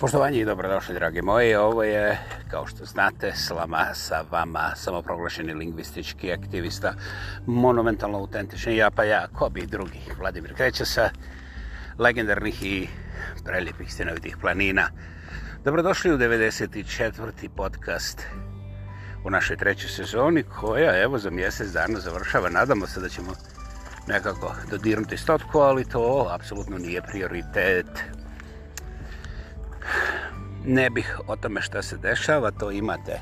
Poštovanje i dobrodošli, dragi moji. Ovo je, kao što znate, slama sa vama, samoproglašeni lingvistički aktivista, monumentalno autentični ja, pa ja, ko bi drugi, Vladimir Kreća sa legendarnih i prelijepih stinovitih planina. Dobrodošli u 94. podcast u našoj trećoj sezoni, koja, evo, za mjesec dana završava. Nadamo se da ćemo nekako dodirnuti stotku, ali to apsolutno nije prioritet. Ne bih o tome što se dešava, to imate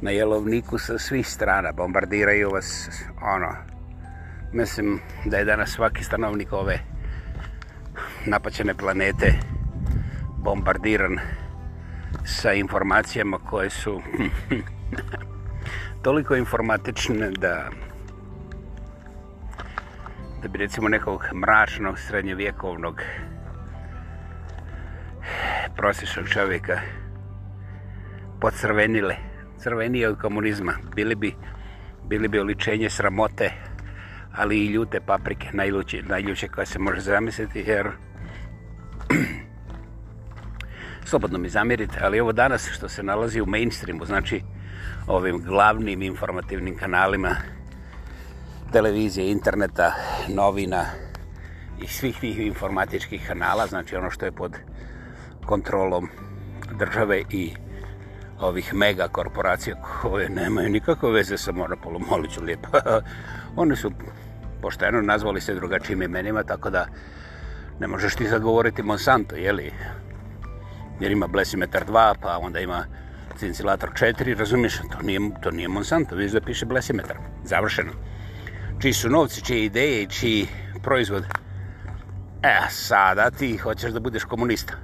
na jelovniku sa svih strana, bombardiraju vas, ono, mislim da je danas svaki stanovnik ove napaćene planete bombardiran sa informacijama koje su hm, hm, hm, toliko informatične da da bi recimo nekog mračnog srednjovjekovnog prosječnog čovjeka pocrvenile crvenije od komunizma bili bi, bili bi oličenje sramote ali i ljute paprike najljuće, najljuće koje se može zamisliti jer slobodno mi zamirite ali ovo danas što se nalazi u mainstreamu znači ovim glavnim informativnim kanalima televizije, interneta, novina i svih tih informatičkih kanala, znači ono što je pod kontrolom države i ovih mega korporacija koje nemaju nikakve veze sa monopolom, molit ću lijepo. Oni su pošteno nazvali se drugačijim imenima, tako da ne možeš ti zagovoriti Monsanto, jeli? Jer ima Blesimeter 2, pa onda ima Cincilator 4, razumiješ? To nije, to nije Monsanto, vidiš da piše Blesimeter. Završeno. Završeno čiji su novci, čije ideje, čiji proizvod. E, sada ti hoćeš da budeš komunista.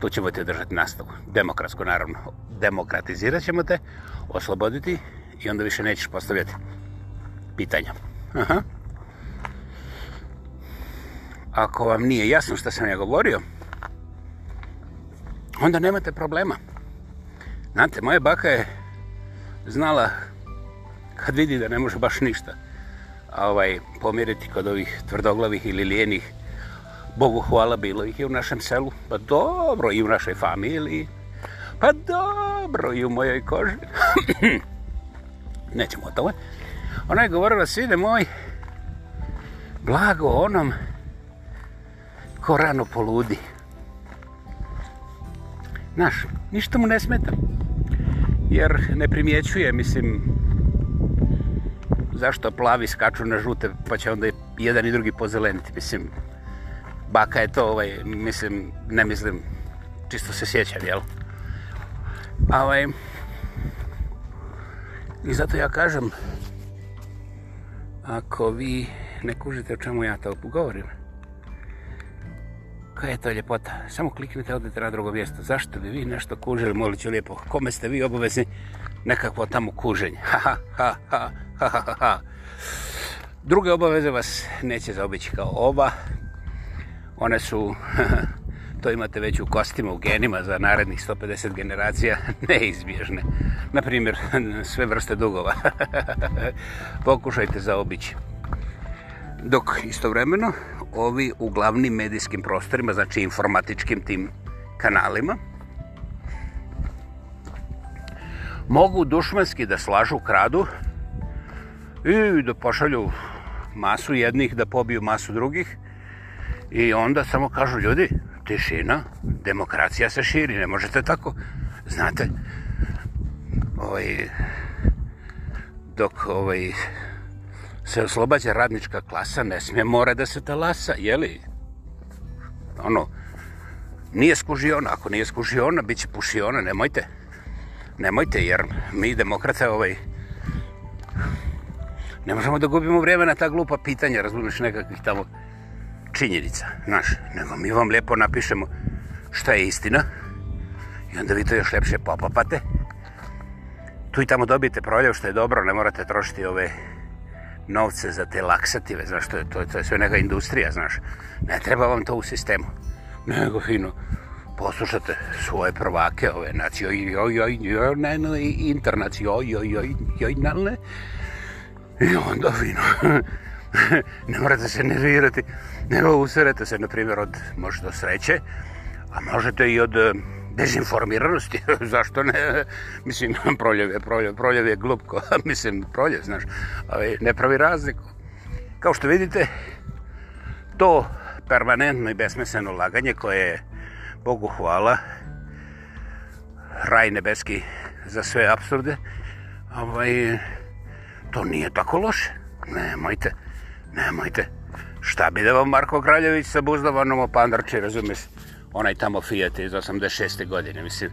Tu ćemo te držati nastavu. Demokratsko, naravno. Demokratizirat ćemo te, osloboditi i onda više nećeš postavljati pitanja. Aha. Ako vam nije jasno što sam ja govorio, onda nemate problema. Znate, moja baka je znala kad vidi da ne može baš ništa ovaj, pomiriti kod ovih tvrdoglavih ili lijenih. Bogu hvala, bilo ih je u našem selu. Pa dobro, i u našoj familiji. Pa dobro, i u mojoj koži. Nećemo o tome. Ona je govorila, sine moj, blago onom ko rano poludi. Znaš, ništa mu ne smeta. Jer ne primjećuje, mislim, zašto plavi skaču na žute, pa će onda jedan i drugi pozeleniti, mislim. Baka je to, ovaj, mislim, ne mislim, čisto se sjećam, jel? Ovaj, I zato ja kažem, ako vi ne kužite o čemu ja to govorim, koja je to ljepota, samo kliknite, odete na drugo mjesto. Zašto bi vi nešto kužili, molit ću lijepo, kome ste vi obavezni nekakvo tamo kuženje. Druge obaveze vas neće zaobići kao ova. One su, to imate već u kostima, u genima za narednih 150 generacija, neizbježne. Naprimjer, sve vrste dugova. Pokušajte zaobići. Dok istovremeno, ovi u glavnim medijskim prostorima, znači informatičkim tim kanalima, mogu dušmanski da slažu kradu i da pošalju masu jednih da pobiju masu drugih i onda samo kažu ljudi tišina, demokracija se širi ne možete tako znate ovaj, dok ovaj, se oslobađa radnička klasa ne smije mora da se talasa jeli ono nije skužio ona ako nije skužio ona bit će pušio ona nemojte nemojte, jer mi demokrate ovaj, ne možemo da gubimo vrijeme na ta glupa pitanja, razumiješ nekakvih tamo činjenica, znaš, nego mi vam lijepo napišemo šta je istina i onda vi to još lepše popapate. Tu i tamo dobijete proljev što je dobro, ne morate trošiti ove novce za te laksative, znaš, to je, to je, to je sve neka industrija, znaš, ne treba vam to u sistemu, nego fino, poslušate svoje prvake, ove nacije, joj, joj, joj, joj, ne, ne, internac, joj, joj, joj, joj, ne, ne. I onda fino. ne morate se nervirati, nego usirete se, na primjer, od možda sreće, a možete i od e, dezinformiranosti, zašto ne, mislim, proljev je, proljev, proljev je glupko, mislim, proljev, znaš, ali ne pravi razliku. Kao što vidite, to permanentno i besmisleno laganje koje je Bogu hvala. Raj nebeski za sve absurde. Ovaj, to nije tako loše. Nemojte, nemojte. Šta bi da vam Marko Kraljević sa buzdovanom opandrči, razumije se? Onaj tamo Fiat iz 86. godine, mislim.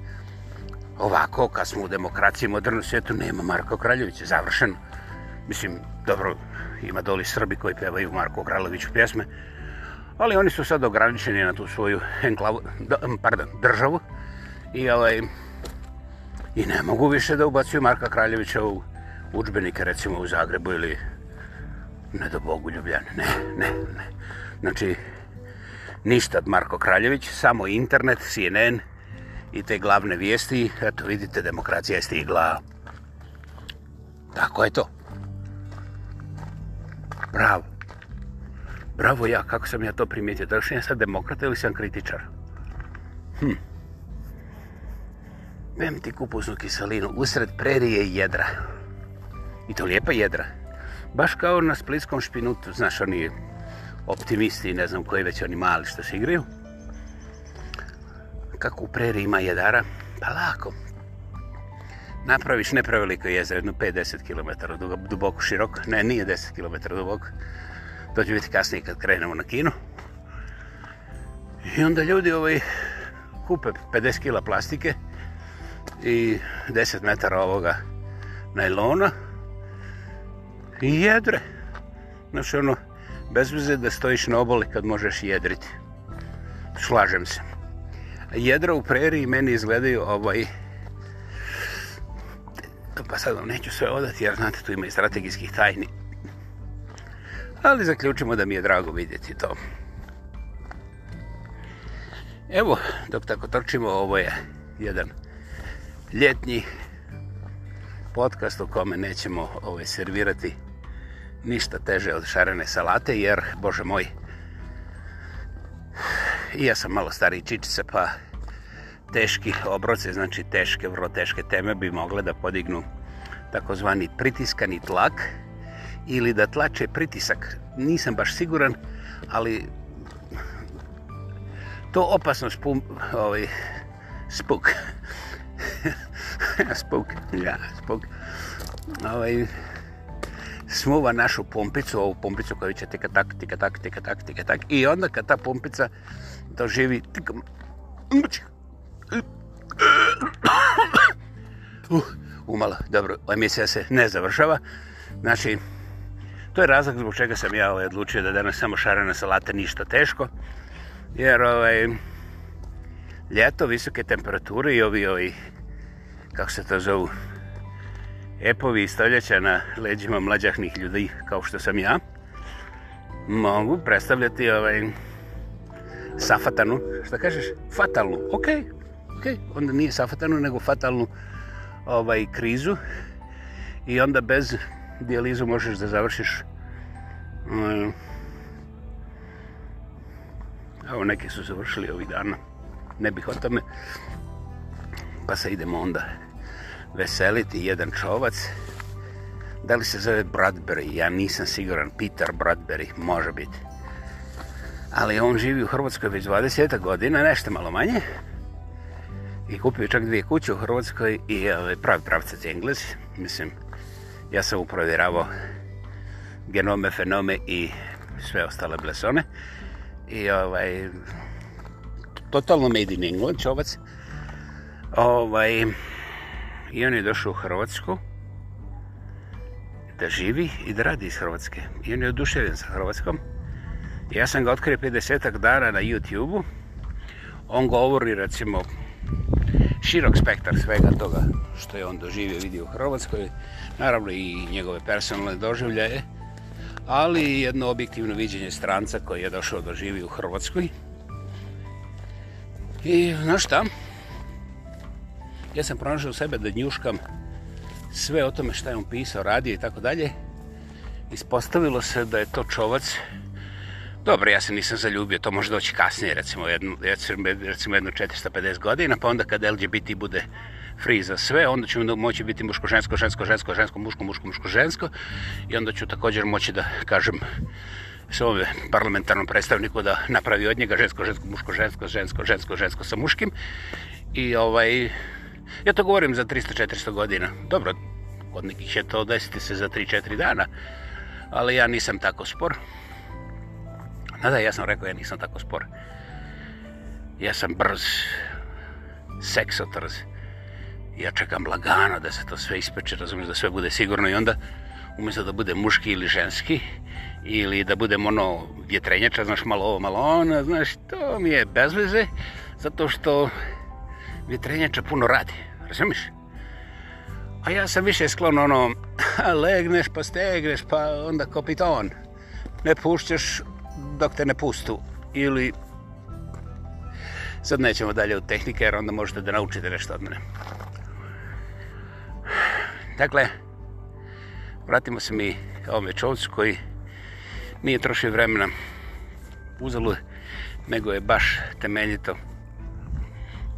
Ovako, kad smo u demokraciji, modernom svijetu, nema Marko Kraljevića, završeno. Mislim, dobro, ima doli Srbi koji pevaju Marko Kraljeviću pjesme, ali oni su sad ograničeni na tu svoju enklavu, pardon, državu i, ovaj, i ne mogu više da ubacuju Marka Kraljevića u učbenike, recimo u Zagrebu ili ne do Bogu Ljubljane, ne, ne, ne. Znači, ništa od Marko Kraljević, samo internet, CNN i te glavne vijesti, eto vidite, demokracija je stigla. Tako je to. Bravo bravo ja, kako sam ja to primijetio, da li sam ja sad demokrata ili sam kritičar? Hm. Vem ti kupusnu kiselinu usred prerije jedra. I to lijepa jedra. Baš kao na splitskom špinutu, znaš, oni optimisti, ne znam koji već oni mali što se igraju. Kako u preri ima jedara? Pa lako. Napraviš nepreveliko jezero, jedno 50 km dubok, duboko, široko. Ne, nije 10 km duboko. To će biti kasnije kad krenemo na kinu. I onda ljudi ovaj, kupe 50 kila plastike i 10 metara ovoga najlona i jedre. Znači ono, bez veze da stojiš na oboli kad možeš jedriti. Slažem se. Jedra u preriji meni izgledaju ovaj... Pa sad vam neću sve odati jer znate tu ima i strategijskih tajni. Ali zaključimo da mi je drago vidjeti to. Evo, dok tako trčimo, ovo je jedan ljetni podcast u kome nećemo ovaj, servirati ništa teže od šarene salate, jer, bože moj, i ja sam malo stariji čičica, pa teški obroce, znači teške, vrlo teške teme bi mogle da podignu takozvani pritiskani tlak, ili da tlače pritisak. Nisam baš siguran, ali to opasno spum, ovaj, spuk. spuk, ja, spuk. Ovaj, smuva našu pompicu, ovu pompicu koja će tika tak, tika tak, tika tak, tika tak. I onda kad ta pompica doživi... Tika, Uh, umalo, dobro, emisija se ne završava. Znači, To je razlog zbog čega sam ja ovaj, odlučio da danas samo šarana salata, ništa teško. Jer ovaj, ljeto, visoke temperature i ovi, ovi kako se to zovu, epovi i stoljeća na leđima mlađahnih ljudi, kao što sam ja, mogu predstavljati ovaj, safatanu, što kažeš, fatalnu, okej. Okay. Okay. onda nije safatanu, nego fatalnu ovaj krizu i onda bez dijalizu možeš da završiš mm, evo neke su završili ovih dana ne bih o tome pa se idemo onda veseliti jedan čovac da li se zove Bradbury ja nisam siguran Peter Bradbury može biti ali on živi u Hrvatskoj već 20 godina nešto malo manje i kupio čak dvije kuće u Hrvatskoj i ovaj, pravi pravca za Englezi mislim ja sam uprovjeravao genome, fenome i sve ostale blesone. I ovaj, totalno made in England čovac. Ovaj, I on je došao u Hrvatsku da živi i da radi iz Hrvatske. I on je oduševljen sa Hrvatskom. I ja sam ga otkrio 50 dana na YouTube-u. On govori, recimo, širok spektar svega toga što je on doživio, vidio u Hrvatskoj, naravno i njegove personalne doživljaje, ali i jedno objektivno viđenje stranca koji je došao da živi u Hrvatskoj. I znaš šta? Ja sam pronašao sebe da njuškam sve o tome šta je on pisao, radio i tako dalje. Ispostavilo se da je to čovac Dobro, ja se nisam zaljubio, to može doći kasnije, recimo jednu, recimo jednu 450 godina, pa onda kad LGBT bude free za sve, onda ću moći biti muško-žensko, žensko-žensko, žensko-muško, muško-muško-žensko i onda ću također moći da kažem svom parlamentarnom predstavniku da napravi od njega žensko-žensko, muško-žensko, žensko-žensko, žensko sa muškim i ovaj, ja to govorim za 300-400 godina. Dobro, kod nekih će to desiti se za 3-4 dana, ali ja nisam tako spor. Da, da, ja sam rekao, ja nisam tako spor. Ja sam brz, seksotrz. Ja čekam lagano da se to sve ispeče, razumiješ, da sve bude sigurno. I onda, umjesto da bude muški ili ženski, ili da budem ono vjetrenjača, znaš, malo ovo, malo ono, znaš, to mi je bez veze, zato što vjetrenjača puno radi, razumiješ? A ja sam više sklon ono, legneš pa stegneš pa onda kopiton. Ne pušćaš dok te ne pustu ili sad nećemo dalje u tehnike jer onda možete da naučite nešto od mene dakle vratimo se mi ovom večovcu koji nije trošio vremena uzalo nego je baš temeljito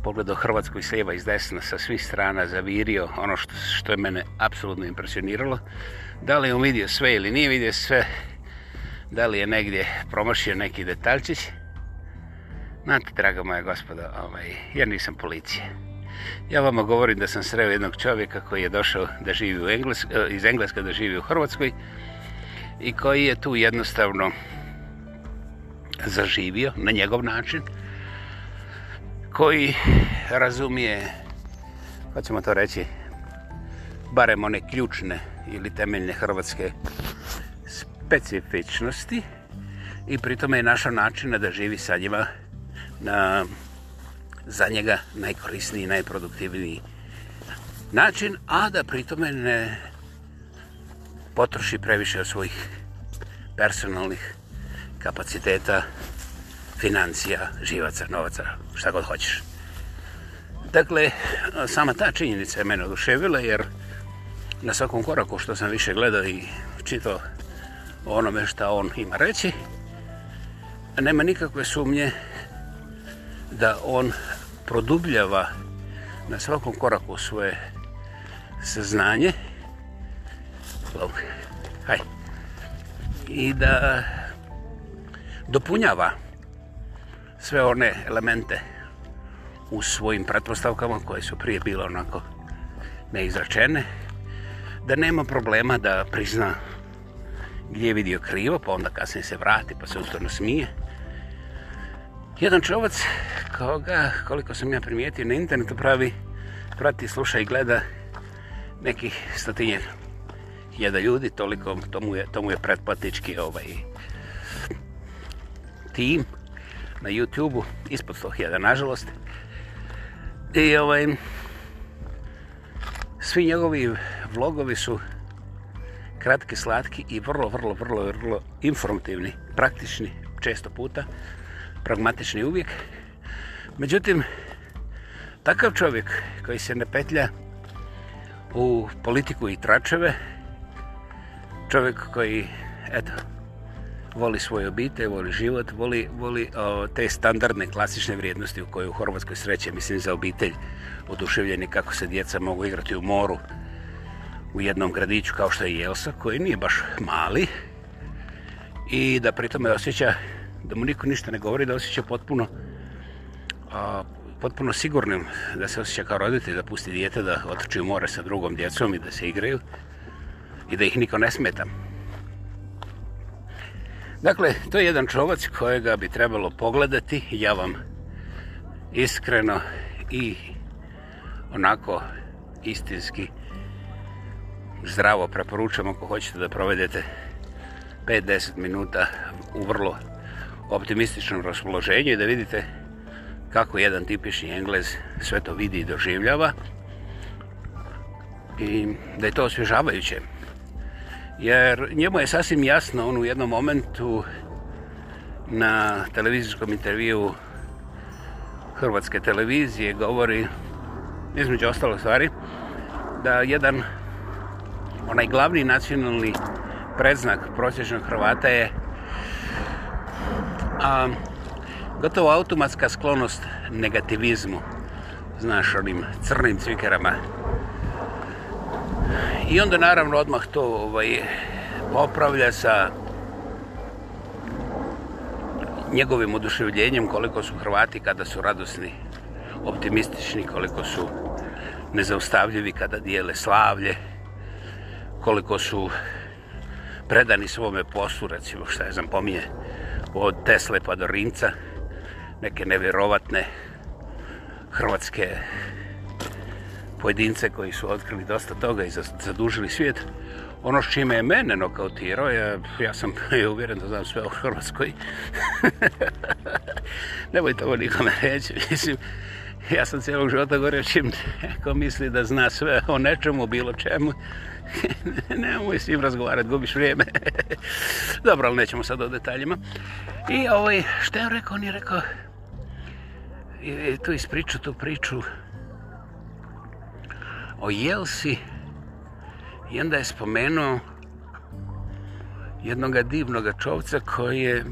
pogledao Hrvatsku i slijeva iz desna sa svih strana zavirio ono što, što je mene apsolutno impresioniralo da li je on vidio sve ili nije vidio sve da li je negdje promršio neki detaljčić. Znate, draga moja gospoda, ovaj, ja nisam policija. Ja vama govorim da sam sreo jednog čovjeka koji je došao da živi u Englesk, eh, iz Engleska da živi u Hrvatskoj i koji je tu jednostavno zaživio na njegov način, koji razumije, hoćemo pa to reći, barem one ključne ili temeljne hrvatske specifičnosti i pritome je našao načina da živi sa njima na, za njega najkorisniji, najproduktivniji način, a da pritome ne potroši previše od svojih personalnih kapaciteta, financija, živaca, novaca, šta god hoćeš. Dakle, sama ta činjenica je mene oduševila, jer na svakom koraku što sam više gledao i čitao onome što on ima reći. Nema nikakve sumnje da on produbljava na svakom koraku svoje saznanje Aj. i da dopunjava sve one elemente u svojim pretpostavkama koje su prije bile onako neizračene, da nema problema da prizna gdje je vidio krivo, pa onda kasnije se vrati, pa se ustavno smije. Jedan čovac koga, koliko sam ja primijetio, na internetu pravi, prati, sluša i gleda nekih stotinje hiljada ljudi, toliko tomu je, tomu je pretplatički ovaj tim na YouTube-u, ispod 100 hiljada, nažalost. I ovaj, svi njegovi vlogovi su kratki, slatki i vrlo, vrlo, vrlo, vrlo informativni, praktični, često puta, pragmatični uvijek. Međutim, takav čovjek koji se ne petlja u politiku i tračeve, čovjek koji, eto, voli svoje obite, voli život, voli, voli o, te standardne klasične vrijednosti u kojoj u Hrvatskoj sreće, mislim, za obitelj, oduševljeni kako se djeca mogu igrati u moru, u jednom gradiću kao što je Jelsa, koji nije baš mali i da pritome osjeća da mu niko ništa ne govori, da osjeća potpuno a, potpuno sigurnim da se osjeća kao roditelj da pusti dijete da otrči u more sa drugom djecom i da se igraju i da ih niko ne smeta. Dakle, to je jedan čovac kojega bi trebalo pogledati. Ja vam iskreno i onako istinski uh, zdravo preporučujem ako hoćete da provedete 5-10 minuta u vrlo optimističnom raspoloženju i da vidite kako jedan tipični Englez sve to vidi i doživljava i da je to osvježavajuće. Jer njemu je sasvim jasno on u jednom momentu na televizijskom intervju hrvatske televizije govori između ostalo stvari da jedan onaj glavni nacionalni predznak prosječnog Hrvata je a, gotovo automatska sklonost negativizmu znaš onim crnim cvikerama i onda naravno odmah to ovaj, popravlja sa njegovim oduševljenjem koliko su Hrvati kada su radosni optimistični, koliko su nezaustavljivi kada dijele slavlje koliko su predani svome poslu, recimo šta je znam pomije, od Tesle pa do Rinca, neke nevjerovatne hrvatske pojedince koji su otkrili dosta toga i zadužili svijet. Ono s čime je mene nokautirao, ja, ja sam je uvjeren da znam sve o Hrvatskoj. Nemoj to nikome reći, mislim. ja sam cijelog života govorio čim ko misli da zna sve o nečemu, bilo čemu. Nemoj s njim razgovarati, gubiš vrijeme. Dobro, ali nećemo sad o detaljima. I ovaj, što je on rekao? On je rekao, tu ispriču, tu priču o Jelsi. I onda je spomenuo jednog divnog čovca koji je,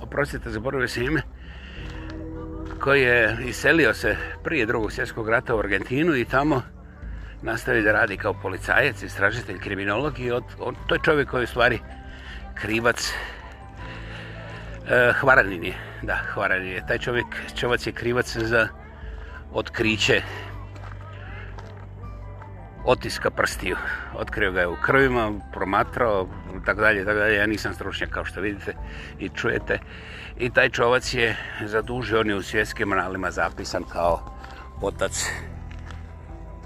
oprostite, zaboravio se ime, koji je iselio se prije drugog svjetskog rata u Argentinu i tamo nastavi da radi kao policajac, istražitelj, kriminolog i od, od, to je čovjek koji je u stvari krivac e, Hvaranin je. Da, Hvaranin je. Taj čovjek, čovac je krivac za otkriće otiska prstiju. Otkrio ga je u krvima, promatrao, tako dalje, tako dalje. Ja nisam stručnjak kao što vidite i čujete. I taj čovac je zadužio, on je u svjetskim analima zapisan kao otac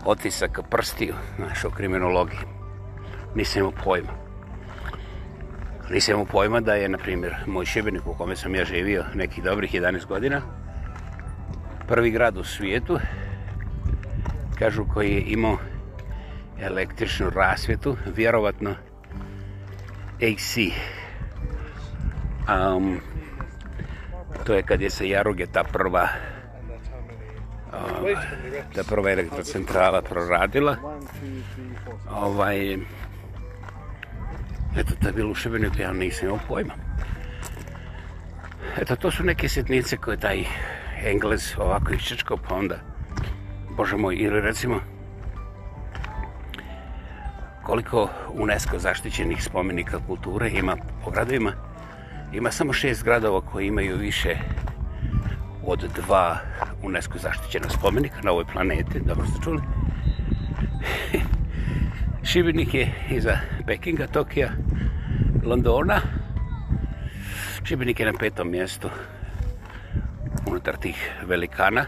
otisak prstiju našo kriminologiji. Nisam imao pojma. Nisam imao pojma da je, na primjer, moj šibenik u kome sam ja živio nekih dobrih 11 godina, prvi grad u svijetu, kažu koji je imao električnu rasvjetu, vjerovatno AC. Um, to je kad je se Jaruge ta prva um, ta prva elektrocentrala proradila. Ovaj, eto, to je bilo u Šebeniku, ja nisam imao pojma. Eto, to su neke sitnice koje taj Englez ovako iščečkao, pa onda, bože moj, ili recimo, koliko UNESCO zaštićenih spomenika kulture ima po gradovima. Ima samo šest gradova koji imaju više od dva UNESCO zaštićena spomenika na ovoj planeti, dobro ste čuli. Šibenik je iza Pekinga, Tokija, Londona. Šibenik je na petom mjestu unutar tih velikana.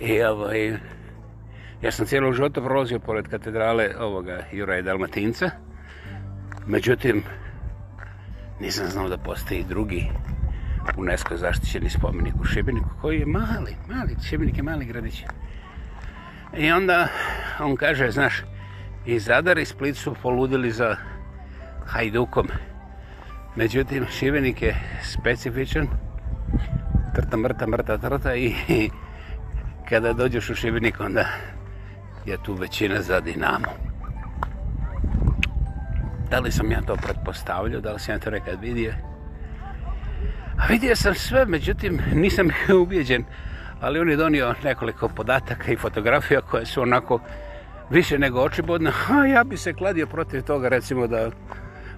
I ovaj, Ja sam cijelo životu prolazio pored katedrale ovoga Juraja Dalmatinca. Međutim, nisam znao da postoji drugi UNESCO zaštićeni spomenik u Šibeniku, koji je mali, mali, Šibenik je mali gradić. I onda on kaže, znaš, i Zadar i Split su poludili za Hajdukom. Međutim, Šibenik je specifičan, trta, mrta, mrta, trta i, i kada dođeš u Šibenik, onda je tu većina za Dinamo. Da li sam ja to pretpostavljao, da li sam ja to rekao vidio? A vidio sam sve, međutim, nisam ubijeđen, ali on je donio nekoliko podataka i fotografija koje su onako više nego očibodne. A ja bi se kladio protiv toga, recimo, da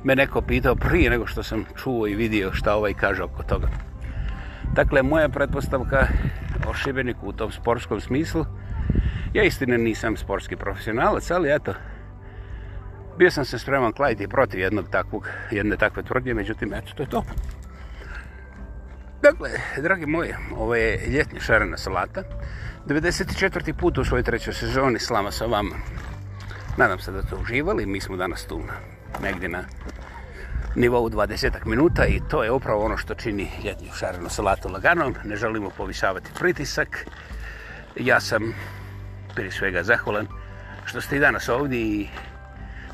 me neko pitao prije nego što sam čuo i vidio šta ovaj kaže oko toga. Dakle, moja pretpostavka o Šibeniku u tom sportskom smislu, Ja istine nisam sportski profesionalac, ali eto, bio sam se spreman klajiti protiv jednog takvog, jedne takve tvrdnje, međutim, eto, to je to. Dakle, dragi moji, ovo je ljetnja šarena salata. 94. put u svojoj trećoj sezoni slama sa vama. Nadam se da ste uživali, mi smo danas tu negdje na nivou 20 minuta i to je upravo ono što čini ljetnju šarenu salatu laganom. Ne želimo povišavati pritisak. Ja sam prije svega zahvalan što ste i danas ovdje i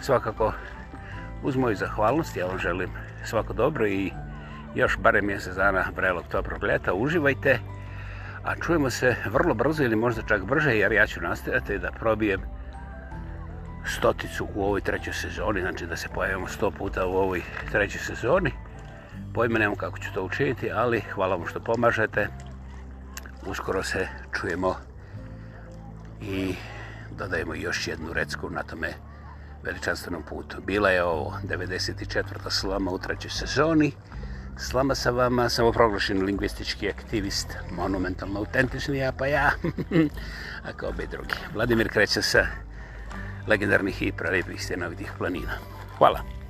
svakako uz moju zahvalnost ja vam želim svako dobro i još barem mjesec dana vrelog toprog ljeta. Uživajte, a čujemo se vrlo brzo ili možda čak brže jer ja ću nastaviti da probijem stoticu u ovoj trećoj sezoni, znači da se pojavimo sto puta u ovoj trećoj sezoni. Pojme nemam kako ću to učiniti, ali hvala vam što pomažete. Uskoro se čujemo. Uskoro se čujemo i dodajemo još jednu recku na tome veličanstvenom putu. Bila je ovo 94. slama u trećoj sezoni. Slama sa vama, samo proglašen lingvistički aktivist, monumentalno autentični, ja pa ja, a kao bi drugi. Vladimir kreće sa legendarnih i prelepih stenovitih planina. Hvala. Hvala.